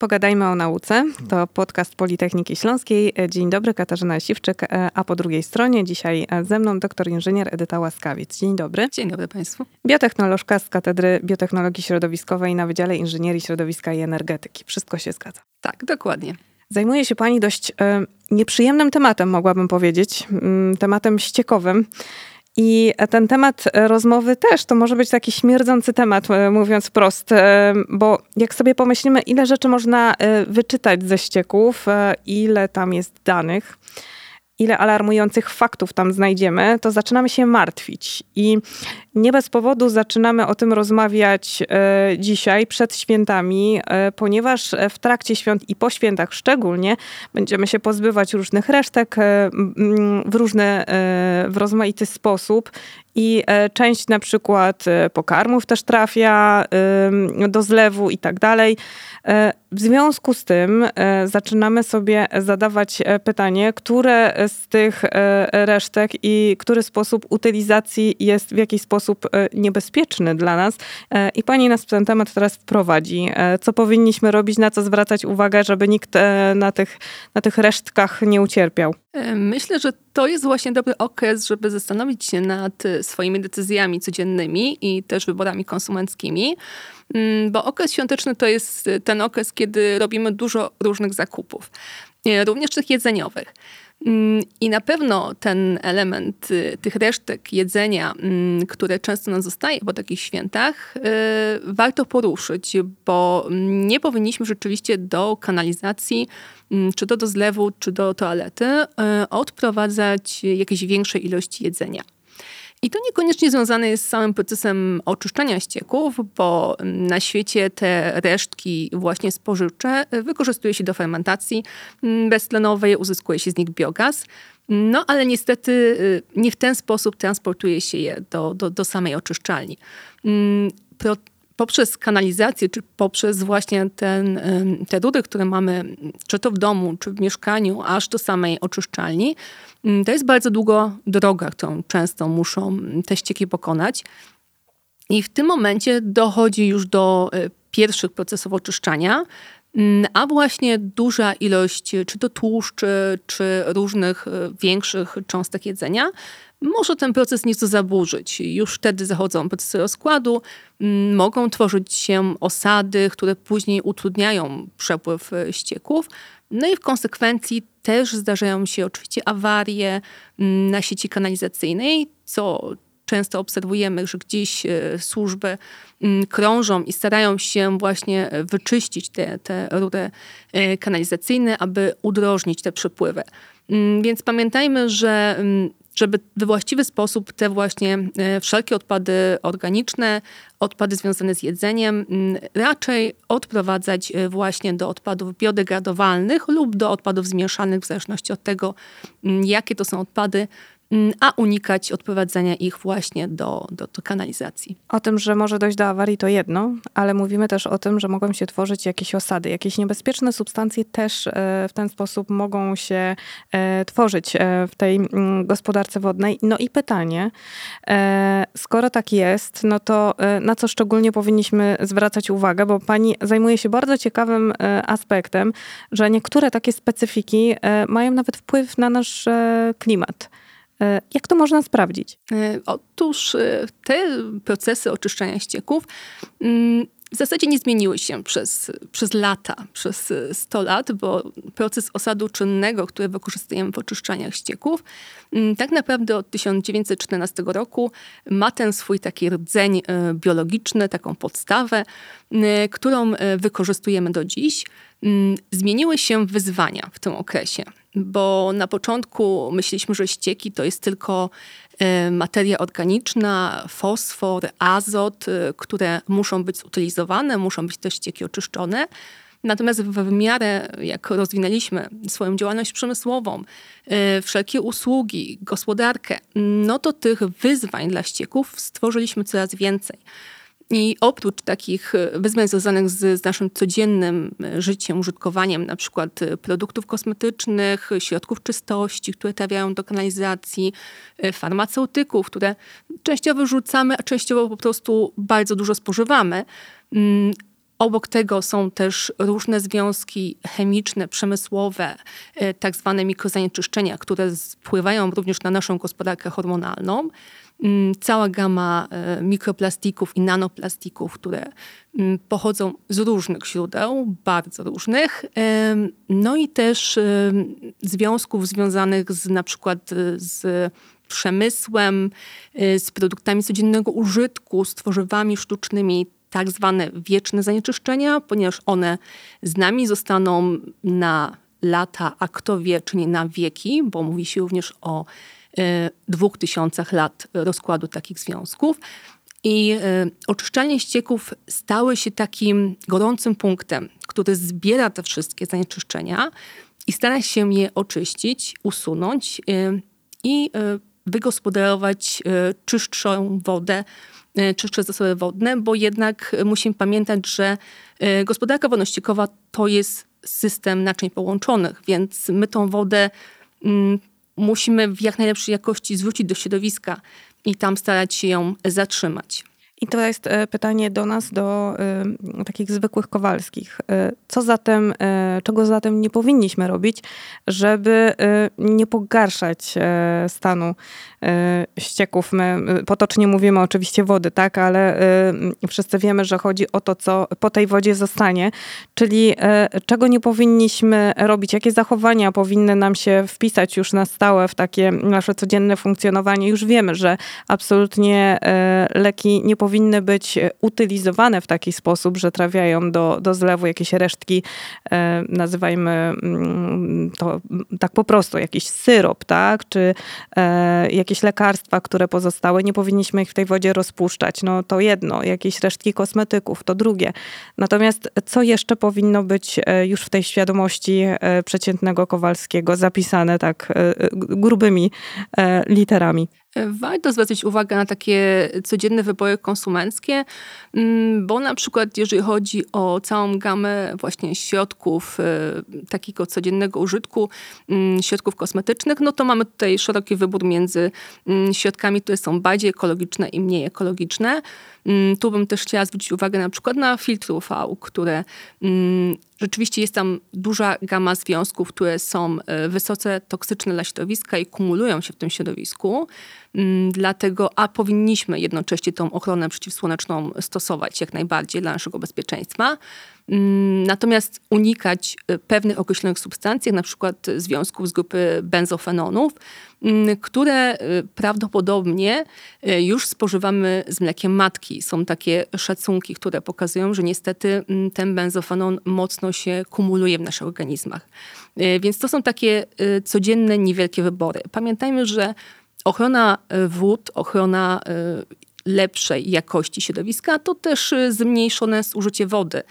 Pogadajmy o nauce. To podcast Politechniki Śląskiej. Dzień dobry, Katarzyna Siwczyk, a po drugiej stronie dzisiaj ze mną doktor inżynier Edyta Łaskawiec. Dzień dobry. Dzień dobry Państwu. Biotechnolożka z Katedry Biotechnologii Środowiskowej na Wydziale Inżynierii Środowiska i Energetyki. Wszystko się zgadza. Tak, dokładnie. Zajmuje się Pani dość e, nieprzyjemnym tematem, mogłabym powiedzieć, m, tematem ściekowym. I ten temat rozmowy też to może być taki śmierdzący temat, e, mówiąc wprost, e, bo jak sobie pomyślimy, ile rzeczy można e, wyczytać ze ścieków, ile tam jest danych, ile alarmujących faktów tam znajdziemy, to zaczynamy się martwić. I nie bez powodu zaczynamy o tym rozmawiać e, dzisiaj, przed świętami, e, ponieważ w trakcie świąt i po świętach szczególnie będziemy się pozbywać różnych resztek e, w różny, w rozmaity sposób. I część na przykład pokarmów też trafia do zlewu i tak dalej. W związku z tym zaczynamy sobie zadawać pytanie, które z tych resztek i który sposób utylizacji jest w jakiś sposób e, niebezpieczny dla nas. E, I pani nas w ten temat teraz wprowadzi. E, co powinniśmy robić, na co zwracać uwagę, żeby nikt na tych, na tych resztkach nie ucierpiał? Myślę, że to jest właśnie dobry okres, żeby zastanowić się nad swoimi decyzjami codziennymi i też wyborami konsumenckimi, mm, bo okres świąteczny to jest ten okres, kiedy robimy dużo różnych zakupów, również tych jedzeniowych. I na pewno ten element y, tych resztek jedzenia, mm, które często nam zostaje po takich świętach, y, warto poruszyć, bo nie powinniśmy rzeczywiście do kanalizacji, mm, czy to do zlewu, czy do toalety, y, odprowadzać jakiejś większej ilości jedzenia. I to niekoniecznie związane jest z samym procesem oczyszczania ścieków, bo na świecie te resztki właśnie spożywcze wykorzystuje się do fermentacji beztlenowej, uzyskuje się z nich biogaz. No ale niestety y, nie w ten sposób transportuje się je do, do, do samej oczyszczalni. Mm, pro, poprzez kanalizację, czy poprzez właśnie ten, te rury, które mamy, czy to w domu, czy w mieszkaniu, aż do samej oczyszczalni, mm, to jest bardzo długo droga, którą często muszą te ścieki pokonać. I w tym momencie dochodzi już do e, pierwszych procesów oczyszczania, mm, a właśnie duża ilość czy to tłuszczy, czy różnych e, większych cząstek jedzenia może ten proces nieco zaburzyć. Już wtedy zachodzą procesy rozkładu, mm, mogą tworzyć się osady, które później utrudniają przepływ e, ścieków. No i w konsekwencji też zdarzają się oczywiście awarie mm, na sieci kanalizacyjnej, co często obserwujemy, że gdzieś e, służby mm, krążą i starają się właśnie wyczyścić te, te rury e, kanalizacyjne, aby udrożnić te przepływy. Więc pamiętajmy, że żeby we właściwy sposób te właśnie e, wszelkie odpady organiczne, odpady związane z jedzeniem, raczej odprowadzać e, właśnie do odpadów biodegradowalnych lub do odpadów zmieszanych, w zależności od tego, jakie to są odpady, Mm, a unikać odprowadzania ich właśnie do, do, do, kanalizacji. O tym, że może dojść do awarii to jedno, ale mówimy też o tym, że mogą się tworzyć jakieś osady. Jakieś niebezpieczne substancje też e, w ten sposób mogą się e, tworzyć e, w tej mm, gospodarce wodnej. No i pytanie, skoro tak jest, no to na co szczególnie powinniśmy zwracać uwagę, bo pani zajmuje się bardzo ciekawym aspektem, że niektóre takie specyfiki mają nawet wpływ na nasz klimat. E, jak to można sprawdzić? E, otóż e, te procesy oczyszczania ścieków mm, w zasadzie nie zmieniły się przez, przez lata, przez 100 lat, bo proces osadu czynnego, który wykorzystujemy w oczyszczaniach ścieków, mm, tak naprawdę od 1914 roku ma ten swój taki rdzeń biologiczny, taką podstawę, którą wykorzystujemy do dziś. Mm, zmieniły się wyzwania w tym okresie bo na początku myśleliśmy, że ścieki to jest tylko e, materia organiczna, fosfor, azot, e, które muszą być zutylizowane, muszą być te ścieki oczyszczone. Natomiast w miarę, jak rozwinęliśmy swoją działalność przemysłową, e, wszelkie usługi, gospodarkę, no to tych wyzwań dla ścieków stworzyliśmy coraz więcej. I oprócz takich e, wyzwań związanych z, z, naszym codziennym e, życiem, użytkowaniem na przykład e, produktów kosmetycznych, środków czystości, które trafiają do kanalizacji, farmaceutyków, które częściowo rzucamy, a częściowo po prostu bardzo dużo spożywamy, mm, Obok tego są też różne związki chemiczne, przemysłowe, tak zwane mikrozanieczyszczenia, które wpływają również na naszą gospodarkę hormonalną. Mm, cała gama e, mikroplastików i nanoplastików, które mm, pochodzą z różnych źródeł, bardzo różnych. No i też związków związanych z na przykład e, z przemysłem, e, z produktami codziennego użytku, z tworzywami sztucznymi, tak zwane wieczne zanieczyszczenia, ponieważ one z nami zostaną na lata, a kto wie, czy nie na wieki, bo mówi się również o E, dwóch tysiącach lat rozkładu takich związków. I e, oczyszczalnie ścieków stały się takim gorącym punktem, który zbiera te wszystkie zanieczyszczenia i stara się je oczyścić, usunąć e, i wygospodarować czystszą wodę, czystsze zasoby wodne, bo jednak musimy pamiętać, że gospodarka wodno-ściekowa to jest system naczyń połączonych, więc my tą wodę mm, musimy w jak najlepszej jakości zwrócić do środowiska i tam starać się ją zatrzymać. I to jest e, pytanie do nas, do y, takich zwykłych kowalskich. Y, co zatem, czego zatem nie powinniśmy robić, żeby nie pogarszać stanu ścieków? My potocznie mówimy oczywiście wody, tak, ale wszyscy wiemy, że chodzi o to, co po tej wodzie zostanie, czyli czego nie powinniśmy robić, jakie zachowania powinny nam się wpisać już na stałe w takie nasze codzienne funkcjonowanie. Już wiemy, że absolutnie leki nie powinny być utylizowane w taki sposób, że trafiają do, do zlewu jakieś resztki, e, nazywajmy mm, to tak po prostu, jakiś syrop, tak, czy e, jakieś lekarstwa, które pozostały, nie powinniśmy ich w tej wodzie rozpuszczać. No to jedno, jakieś resztki kosmetyków, to drugie. Natomiast co jeszcze powinno być e, już w tej świadomości przeciętnego Kowalskiego zapisane tak grubymi literami? Warto zwracać uwagę na takie codzienne wybory konsumenckie, mm, bo na przykład jeżeli chodzi o całą gamę właśnie środków e, takiego codziennego użytku, mm, środków kosmetycznych, no to mamy tutaj szeroki wybór między mm, środkami, które są bardziej ekologiczne i mniej ekologiczne. Tu bym też chciała zwrócić uwagę na przykład na filtry UV, które rzeczywiście jest tam duża gama związków, które są e, wysoce toksyczne dla środowiska i kumulują się w tym środowisku. Mm, dlatego, a powinniśmy jednocześnie tą ochronę przeciwsłoneczną stosować jak najbardziej dla naszego bezpieczeństwa. Mm, natomiast unikać e, pewnych określonych substancji, na przykład związków z grupy benzofenonów, mm, które e, prawdopodobnie już spożywamy z mlekiem matki. Są takie szacunki, które pokazują, że niestety ten benzofenon mocno się kumuluje w naszych organizmach. Więc to są takie codzienne, niewielkie wybory. Pamiętajmy, że ochrona wód, ochrona lepszej jakości środowiska, to też zmniejszone zużycie wody.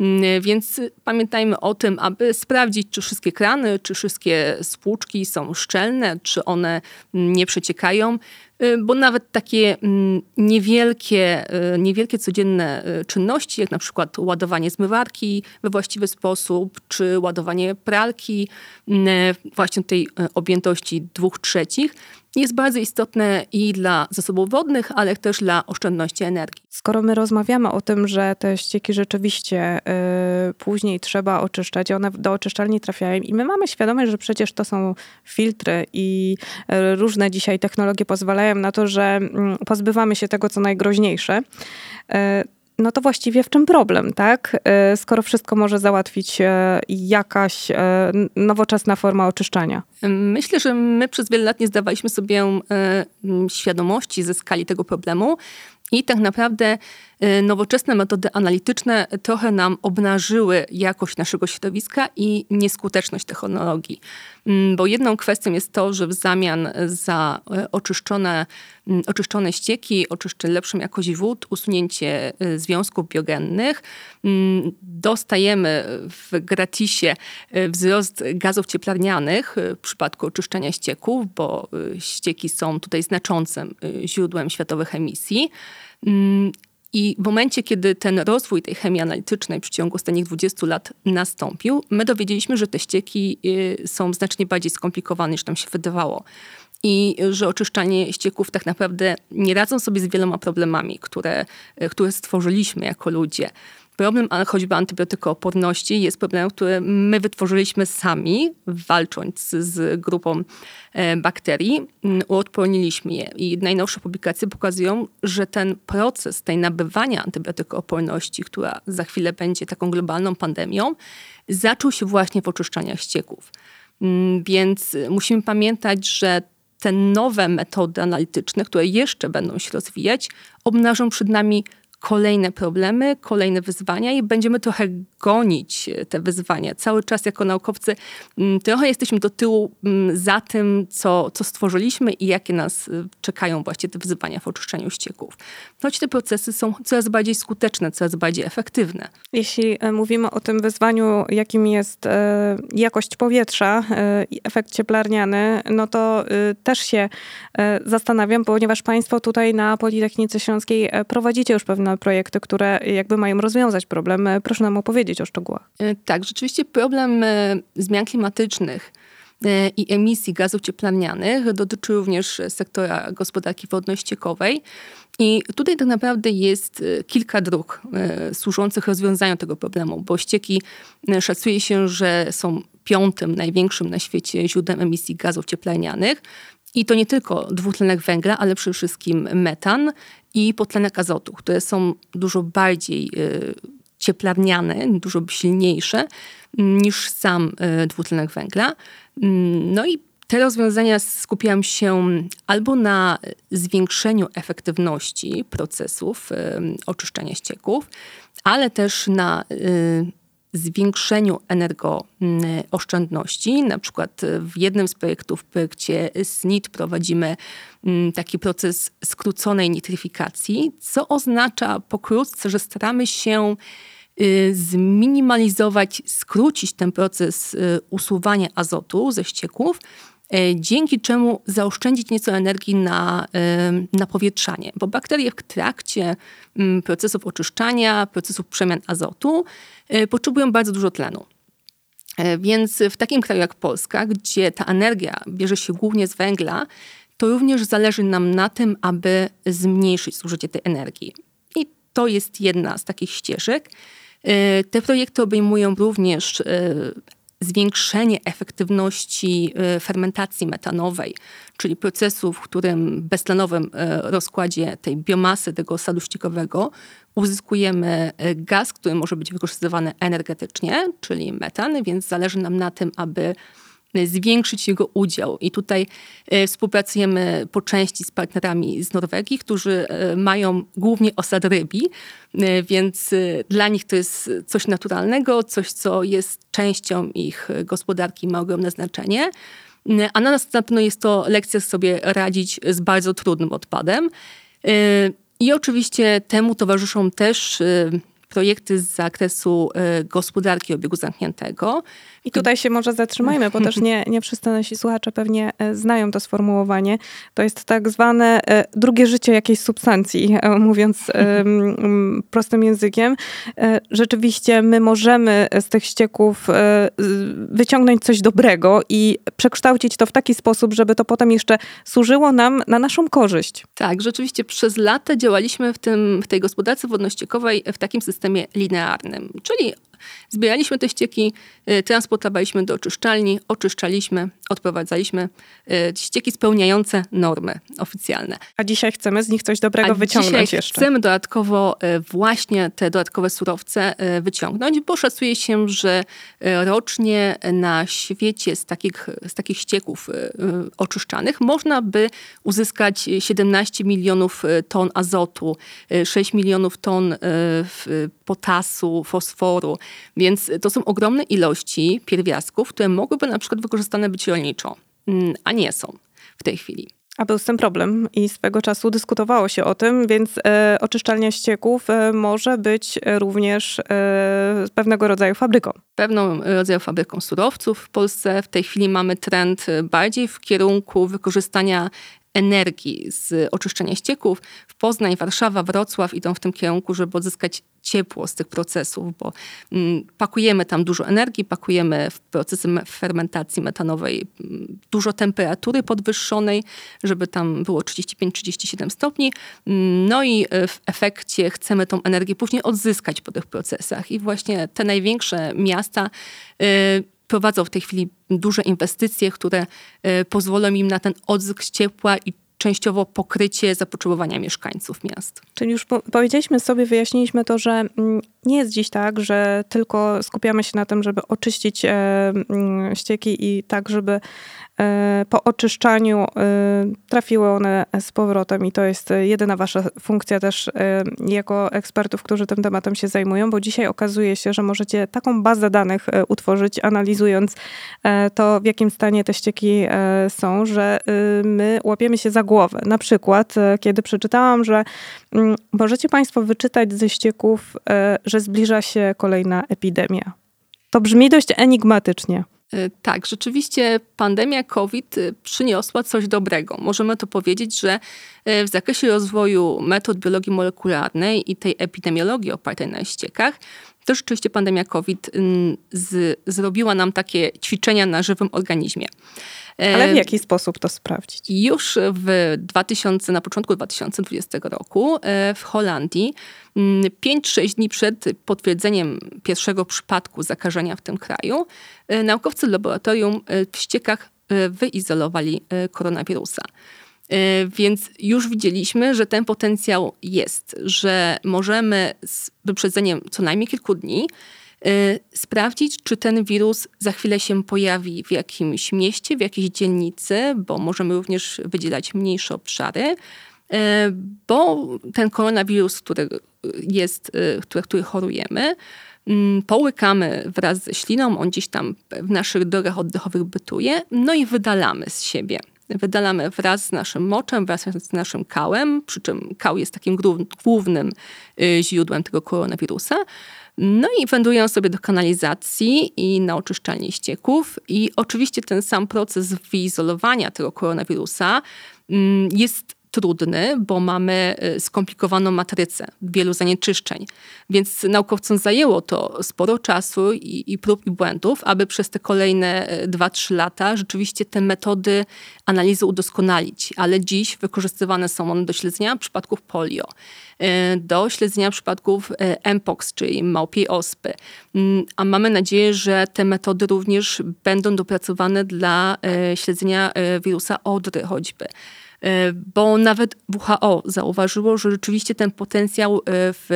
Mm, więc pamiętajmy o tym, aby sprawdzić, czy wszystkie krany, czy wszystkie spłuczki są szczelne, czy one nie przeciekają. Y, bo nawet takie mm, niewielkie, y, niewielkie codzienne y, czynności, jak na przykład ładowanie zmywarki we właściwy sposób, czy ładowanie pralki, mm, właśnie tej objętości dwóch trzecich, jest bardzo istotne i dla zasobów wodnych, ale też dla oszczędności energii. Skoro my rozmawiamy o tym, że te ścieki rzeczywiście y, później trzeba oczyszczać, one do oczyszczalni trafiają i my mamy świadomość, że przecież to są filtry i y, różne dzisiaj technologie pozwalają na to, że y, pozbywamy się tego, co najgroźniejsze y, no to właściwie w czym problem, tak? Y, skoro wszystko może załatwić y, jakaś y, nowoczesna forma oczyszczania. Myślę, że my przez wiele lat nie zdawaliśmy sobie świadomości ze skali tego problemu. I tak naprawdę nowoczesne metody analityczne trochę nam obnażyły jakość naszego środowiska i nieskuteczność technologii. Mm, bo jedną kwestią jest to, że w zamian za e, oczyszczone, oczyszczone ścieki, oczyszczę lepszą jakość wód, usunięcie e, związków biogennych, mm, dostajemy w gratisie e, wzrost gazów cieplarnianych w przypadku oczyszczania ścieków, bo ścieki są tutaj znaczącym źródłem światowych emisji. I w momencie, kiedy ten rozwój tej chemii analitycznej w przeciągu ostatnich 20 lat nastąpił, my dowiedzieliśmy, że te ścieki y, są znacznie bardziej skomplikowane niż nam się wydawało. I że oczyszczanie ścieków tak naprawdę nie radzą sobie z wieloma problemami, które, y, które stworzyliśmy jako ludzie. problem choćby antybiotykooporności jest problemem, który my wytworzyliśmy sami, walcząc z grupą e, bakterii, mm, uodporniliśmy je. I najnowsze publikacje pokazują, że ten proces tej nabywania antybiotykooporności, która za chwilę będzie taką globalną pandemią, zaczął się właśnie w oczyszczaniach ścieków. Mm, więc musimy pamiętać, że te nowe metody analityczne, które jeszcze będą się rozwijać, obnażą przed nami kolejne problemy, kolejne wyzwania i będziemy trochę gonić e, te wyzwania. Cały czas jako naukowcy mm, trochę jesteśmy do tyłu mm, za tym, co, co stworzyliśmy i jakie nas e, czekają właśnie te wyzwania w oczyszczaniu ścieków. Choć te procesy są coraz bardziej skuteczne, coraz bardziej efektywne. Jeśli e, mówimy o tym wyzwaniu, jakim jest jakość powietrza i efekt cieplarniany, no to też się zastanawiam, ponieważ Państwo tutaj na Politechnice Śląskiej prowadzicie już pewne projekty, które jakby mają rozwiązać problem. Proszę nam opowiedzieć o szczegółach. E, tak, rzeczywiście problem e, zmian klimatycznych e, i emisji gazów cieplarnianych dotyczy również sektora gospodarki wodno-ściekowej. I tutaj tak naprawdę jest kilka dróg służących rozwiązaniu tego problemu, bo ścieki szacuje się, że są piątym największym na świecie źródłem emisji gazów cieplarnianych. I to nie tylko dwutlenek węgla, ale przede wszystkim metan i potlenek azotu, które są dużo bardziej y, cieplarniane, dużo silniejsze niż sam y, dwutlenek węgla. Mm, no i te rozwiązania skupiają się albo na zwiększeniu efektywności procesów y, oczyszczania ścieków, ale też na zwiększeniu energooszczędności. Na przykład w jednym z projektów, w projekcie SNIT prowadzimy mm, taki proces skróconej nitryfikacji, co oznacza pokrótce, że staramy się y, zminimalizować, skrócić ten proces y, usuwania azotu ze ścieków, E, dzięki czemu zaoszczędzić nieco energii na, na powietrzanie, bo bakterie w trakcie mm, procesów oczyszczania, procesów przemian azotu e, potrzebują bardzo dużo tlenu. E, więc w takim kraju jak Polska, gdzie ta energia bierze się głównie z węgla, to również zależy nam na tym, aby zmniejszyć zużycie tej energii. I to jest jedna z takich ścieżek. Te projekty obejmują również zwiększenie efektywności y, fermentacji metanowej, czyli procesu, w którym w beztlenowym y, rozkładzie tej biomasy, tego sadu ściekowego, uzyskujemy y, gaz, który może być wykorzystywany energetycznie, czyli metan, więc zależy nam na tym, aby zwiększyć jego udział. I tutaj e, współpracujemy po części z partnerami z Norwegii, którzy e, mają głównie osad rybi, e, więc dla nich to jest coś naturalnego, coś, co jest częścią ich gospodarki, ma ogromne znaczenie. A na nas na pewno jest to lekcja sobie radzić z bardzo trudnym odpadem. I oczywiście temu towarzyszą też projekty z zakresu gospodarki obiegu zamkniętego. I tutaj się może zatrzymajmy, bo też nie, nie wszyscy nasi słuchacze pewnie e, znają to sformułowanie. To jest tak zwane e, drugie życie jakiejś substancji, e, mówiąc prostym językiem. Rzeczywiście my możemy z tych ścieków wyciągnąć coś dobrego i przekształcić to w taki sposób, żeby to potem jeszcze służyło nam na naszą korzyść. Tak, rzeczywiście przez lata działaliśmy w, tym, w tej gospodarce wodno-ściekowej w takim systemie linearnym, czyli Zbieraliśmy te ścieki, y, transportowaliśmy do oczyszczalni, oczyszczaliśmy, odprowadzaliśmy y, ścieki spełniające normy oficjalne. A dzisiaj chcemy z nich coś dobrego A wyciągnąć dzisiaj jeszcze. chcemy dodatkowo y, właśnie te dodatkowe surowce wyciągnąć, bo szacuje się, że rocznie na świecie z takich, z takich ścieków oczyszczanych można by uzyskać 17 milionów ton azotu, 6 milionów ton potasu, fosforu, więc to są ogromne ilości pierwiastków, które mogłyby na przykład wykorzystane być rolniczo, mm, a nie są w tej chwili. A był z tym problem i swego czasu dyskutowało się o tym, więc e, oczyszczalnia ścieków e, może być również e, pewnego rodzaju fabryką. Pewną rodzaju fabryką surowców w Polsce. W tej chwili mamy trend bardziej w kierunku wykorzystania energii z oczyszczenia ścieków. W Poznań, Warszawa, Wrocław idą w tym kierunku, żeby odzyskać ciepło z tych procesów, bo mm, pakujemy tam dużo energii, pakujemy w procesy fermentacji metanowej mm, dużo temperatury podwyższonej, żeby tam było 35-37 stopni. Mm, no i e, w efekcie chcemy tą energię później odzyskać po tych procesach. I właśnie te największe miasta e, prowadzą w tej chwili duże inwestycje, które e, pozwolą im na ten odzysk ciepła i częściowo pokrycie zapotrzebowania mieszkańców miast. Czyli już po powiedzieliśmy sobie, wyjaśniliśmy to, że mm, nie jest dziś tak, że tylko skupiamy się na tym, żeby oczyścić e, mm, ścieki i tak, żeby E, po oczyszczaniu e, trafiły one z powrotem i to jest jedyna wasza funkcja też jako ekspertów, którzy tym tematem się zajmują, bo dzisiaj okazuje się, że możecie taką bazę danych utworzyć, analizując to, w jakim stanie te ścieki są, że my łapiemy się za głowę. Na przykład, kiedy przeczytałam, że mm, możecie państwo wyczytać ze ścieków, zbliża się kolejna epidemia. To brzmi dość enigmatycznie. Y, tak, rzeczywiście pandemia COVID y, przyniosła coś dobrego. Możemy to powiedzieć, że y, w zakresie rozwoju metod biologii molekularnej i tej epidemiologii opartej na ściekach, to rzeczywiście pandemia COVID z, zrobiła nam takie ćwiczenia na żywym organizmie. Ale w jaki sposób to sprawdzić? Już w 2000, na początku 2020 roku w Holandii 5-6 mm, dni przed potwierdzeniem pierwszego przypadku zakażenia w tym kraju, e, naukowcy laboratorium e, w ściekach e, wyizolowali koronawirusa. Więc już widzieliśmy, że ten potencjał jest, że możemy z wyprzedzeniem co najmniej kilku dni sprawdzić, czy ten wirus za chwilę się pojawi w jakimś mieście, w jakiejś dzielnicy, bo możemy również wydzielać mniejsze obszary, bo ten koronawirus, który jest, y, który, który chorujemy, mm, połykamy wraz ze śliną, on gdzieś tam w naszych drogach oddechowych bytuje, no i wydalamy z siebie. Wydalamy wraz z naszym moczem, wraz z naszym kałem, przy czym kał jest takim głównym y, źródłem tego koronawirusa. No i wędrują sobie do kanalizacji i na oczyszczalnię ścieków. I oczywiście ten sam proces wyizolowania tego koronawirusa mm, jest trudny, bo mamy y, skomplikowaną matrycę wielu zanieczyszczeń. Więc naukowcom zajęło to sporo czasu i, i prób i błędów, aby przez te kolejne 2-3 y, lata rzeczywiście te metody analizy udoskonalić. Ale dziś wykorzystywane są one do śledzenia przypadków polio, y, do śledzenia przypadków mpox, czyli małpiej ospy. Mm, a mamy nadzieję, że te metody również będą dopracowane dla śledzenia wirusa odry choćby. E, bo nawet WHO zauważyło, że rzeczywiście ten potencjał e, w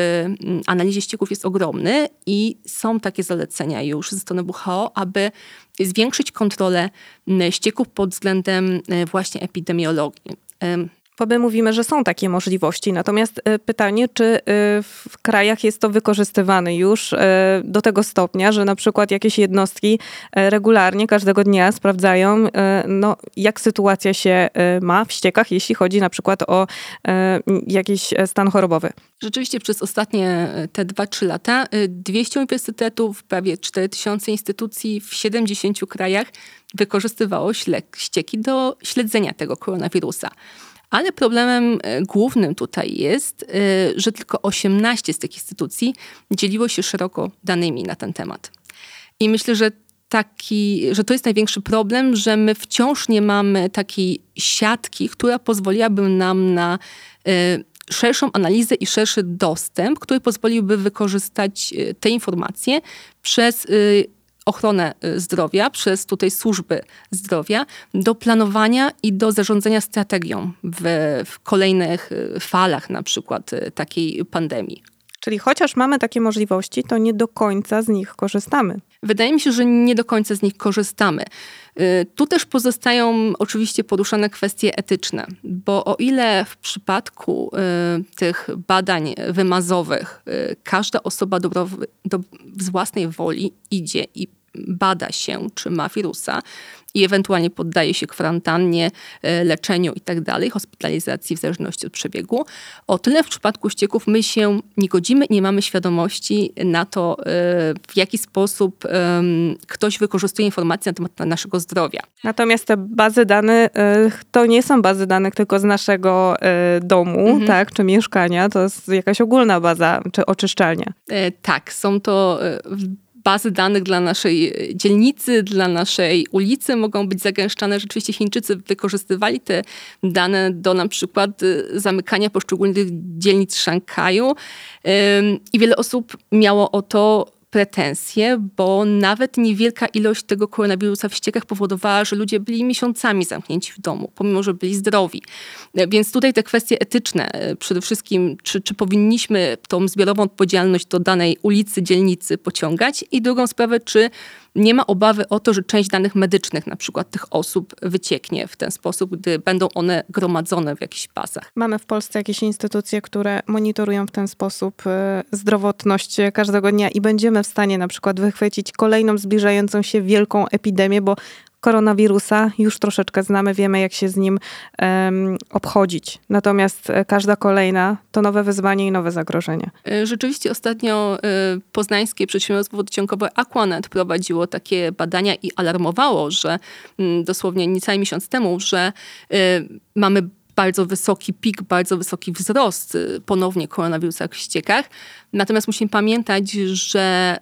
analizie ścieków jest ogromny i są takie zalecenia już ze strony WHO, aby zwiększyć kontrolę ścieków pod względem e, właśnie epidemiologii. My mówimy, że są takie możliwości. Natomiast e, pytanie, czy e, w krajach jest to wykorzystywane już e, do tego stopnia, że na przykład jakieś jednostki regularnie każdego dnia sprawdzają, no, jak sytuacja się ma w ściekach, jeśli chodzi na przykład o jakiś stan chorobowy. Rzeczywiście przez ostatnie te 2-3 lata 200 uniwersytetów, prawie 4000 instytucji w 70 krajach wykorzystywało ścieki do śledzenia tego koronawirusa. Ale problemem e, głównym tutaj jest, e, że tylko 18 z tych instytucji dzieliło się szeroko danymi na ten temat. I myślę, że taki, że to jest największy problem, że my wciąż nie mamy takiej siatki, która pozwoliłaby nam na e, szerszą analizę i szerszy dostęp, który pozwoliłby wykorzystać te informacje przez ochronę y, zdrowia, przez tutaj służby zdrowia do planowania i do zarządzania strategią w, w kolejnych y, falach na przykład y, takiej pandemii. Czyli chociaż mamy takie możliwości, to nie do końca z nich korzystamy. Wydaje mi się, że nie do końca z nich korzystamy. Tu też pozostają oczywiście poruszane kwestie etyczne, bo o ile w przypadku tych badań wymazowych każda osoba do, z własnej woli idzie i bada się, czy ma wirusa i ewentualnie poddaje się kwarantannie, e, leczeniu i tak hospitalizacji w zależności od przebiegu. O tyle w przypadku ścieków my się nie godzimy nie mamy świadomości na to, e, w jaki sposób ktoś wykorzystuje informacje na temat naszego zdrowia. Natomiast te bazy danych e, to nie są bazy danych tylko z naszego domu, mhm. tak, czy mieszkania, to jest jakaś ogólna baza, czy oczyszczalnia. Tak, są to bazy danych dla naszej dzielnicy, dla naszej ulicy mogą być zagęszczane. Rzeczywiście Chińczycy wykorzystywali te dane do na przykład y, zamykania poszczególnych dzielnic Szanghaju i wiele osób miało o to pretensje, bo nawet niewielka ilość tego koronawirusa w ściekach powodowała, że ludzie byli miesiącami zamknięci w domu, pomimo, że byli zdrowi. Więc tutaj te kwestie etyczne, e, przede wszystkim, czy, czy powinniśmy tą zbiorową odpowiedzialność do danej ulicy, dzielnicy pociągać i drugą sprawę, czy nie ma obawy o to, że część danych medycznych na przykład tych osób wycieknie w ten sposób, gdy będą one gromadzone w jakichś bazach. Mamy w Polsce jakieś instytucje, które monitorują w ten sposób e, zdrowotność każdego dnia i będziemy w stanie na przykład wychwycić kolejną zbliżającą się wielką epidemię, bo koronawirusa już troszeczkę znamy, wiemy jak się z nim um, obchodzić. Natomiast e, każda kolejna to nowe wyzwanie i nowe zagrożenie. E, rzeczywiście ostatnio y, poznańskie przedsiębiorstwo wodociągowe Aquanet prowadziło takie badania i alarmowało, że y, dosłownie niecały miesiąc temu, że mamy bardzo wysoki pik, bardzo wysoki wzrost ponownie koronawirusa w ściekach. Natomiast musimy pamiętać, że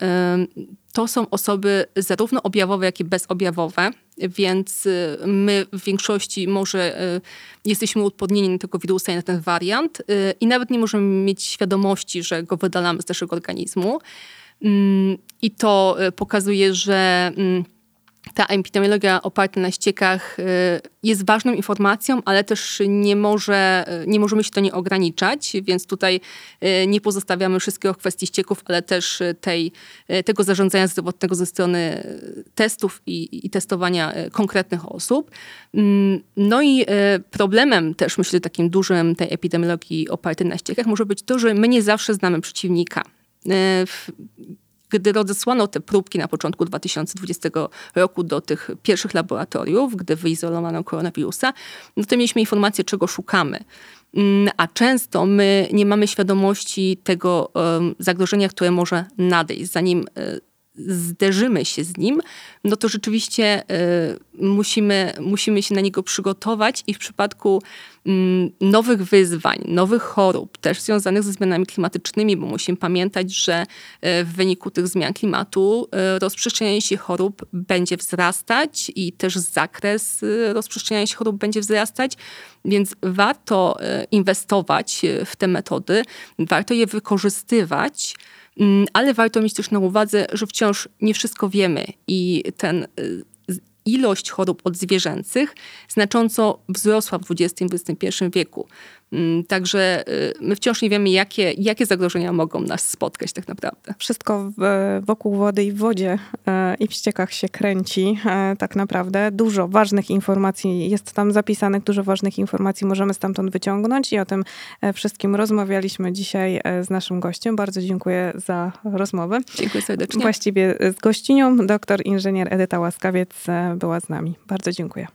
to są osoby zarówno objawowe, jak i bezobjawowe, więc y, my w większości może y, jesteśmy uodpornieni na tego wirusa i na ten wariant y, i nawet nie możemy mieć świadomości, że go wydalamy z naszego organizmu. Mm, I to pokazuje, że mm, ta epidemiologia oparta na ściekach y, jest ważną informacją, ale też nie, może, y, nie możemy się to nie ograniczać, więc tutaj y, nie pozostawiamy wszystkiego kwestii ścieków, ale też tej, tego zarządzania zdrowotnego ze strony testów i, i testowania konkretnych osób. Mm, no i problemem też, myślę, takim dużym tej epidemiologii opartej na ściekach może być to, że my nie zawsze znamy przeciwnika gdy rozesłano te próbki na początku 2020 roku do tych pierwszych laboratoriów, gdy wyizolowano koronawirusa, no to mieliśmy informację, czego szukamy. Mm, a często my nie mamy świadomości tego zagrożenia, które może nadejść, zanim e, zderzymy się z nim, no to rzeczywiście y, musimy, musimy się na niego przygotować i w przypadku y, nowych wyzwań, nowych chorób, też związanych ze zmianami klimatycznymi, bo musimy pamiętać, że y, w wyniku tych zmian klimatu y, rozprzestrzenianie się chorób będzie wzrastać i też zakres rozprzestrzeniania się chorób będzie wzrastać, więc warto inwestować w te metody, warto je wykorzystywać, Mm, ale warto mieć też na uwadze, że wciąż nie wszystko wiemy i ten y, ilość chorób odzwierzęcych znacząco wzrosła w XX-XXI wieku. Mm, także y, my wciąż nie wiemy, jakie, jakie zagrożenia mogą nas spotkać tak naprawdę. Wszystko wokół wody i w wodzie e, i w ściekach się kręci e, tak naprawdę. Dużo ważnych informacji jest tam zapisanych, dużo ważnych informacji możemy stamtąd wyciągnąć i o tym e, wszystkim rozmawialiśmy dzisiaj z naszym gościem. Bardzo dziękuję za rozmowę. Dziękuję serdecznie. Właściwie z gościnią, doktor inżynier Edyta Łaskawiec była z nami. Bardzo dziękuję.